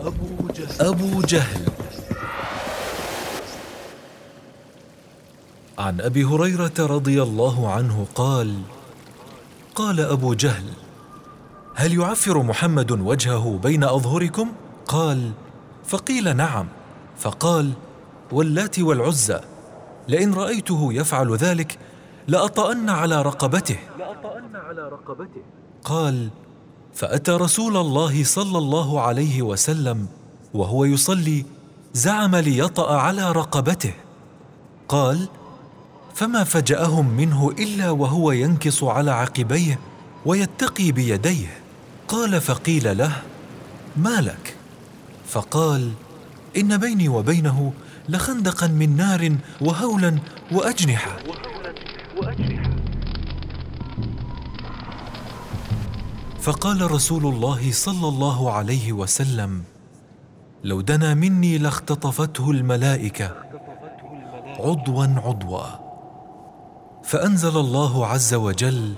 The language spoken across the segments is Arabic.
أبو جهل, أبو جهل عن أبي هريرة رضي الله عنه قال قال أبو جهل هل يعفر محمد وجهه بين أظهركم؟ قال فقيل نعم. فقال واللات والعزى لئن رأيته يفعل ذلك لأطأن على رقبته. لأطأن على رقبته. قال فأتى رسول الله صلى الله عليه وسلم وهو يصلي زعم ليطأ على رقبته. قال فما فجأهم منه إلا وهو ينكص على عقبيه ويتقي بيديه. قال فقيل له ما لك؟ فقال إن بيني وبينه لخندقا من نار وهولا وأجنحة. فقال رسول الله صلى الله عليه وسلم لو دنا مني لاختطفته الملائكة عضوا عضوا. فأنزل الله عز وجل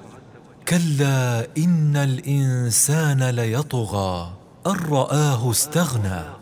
كلا إن الإنسان ليطغى أن رآه استغنى.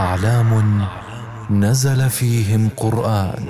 أعلام نزل فيهم قرآن.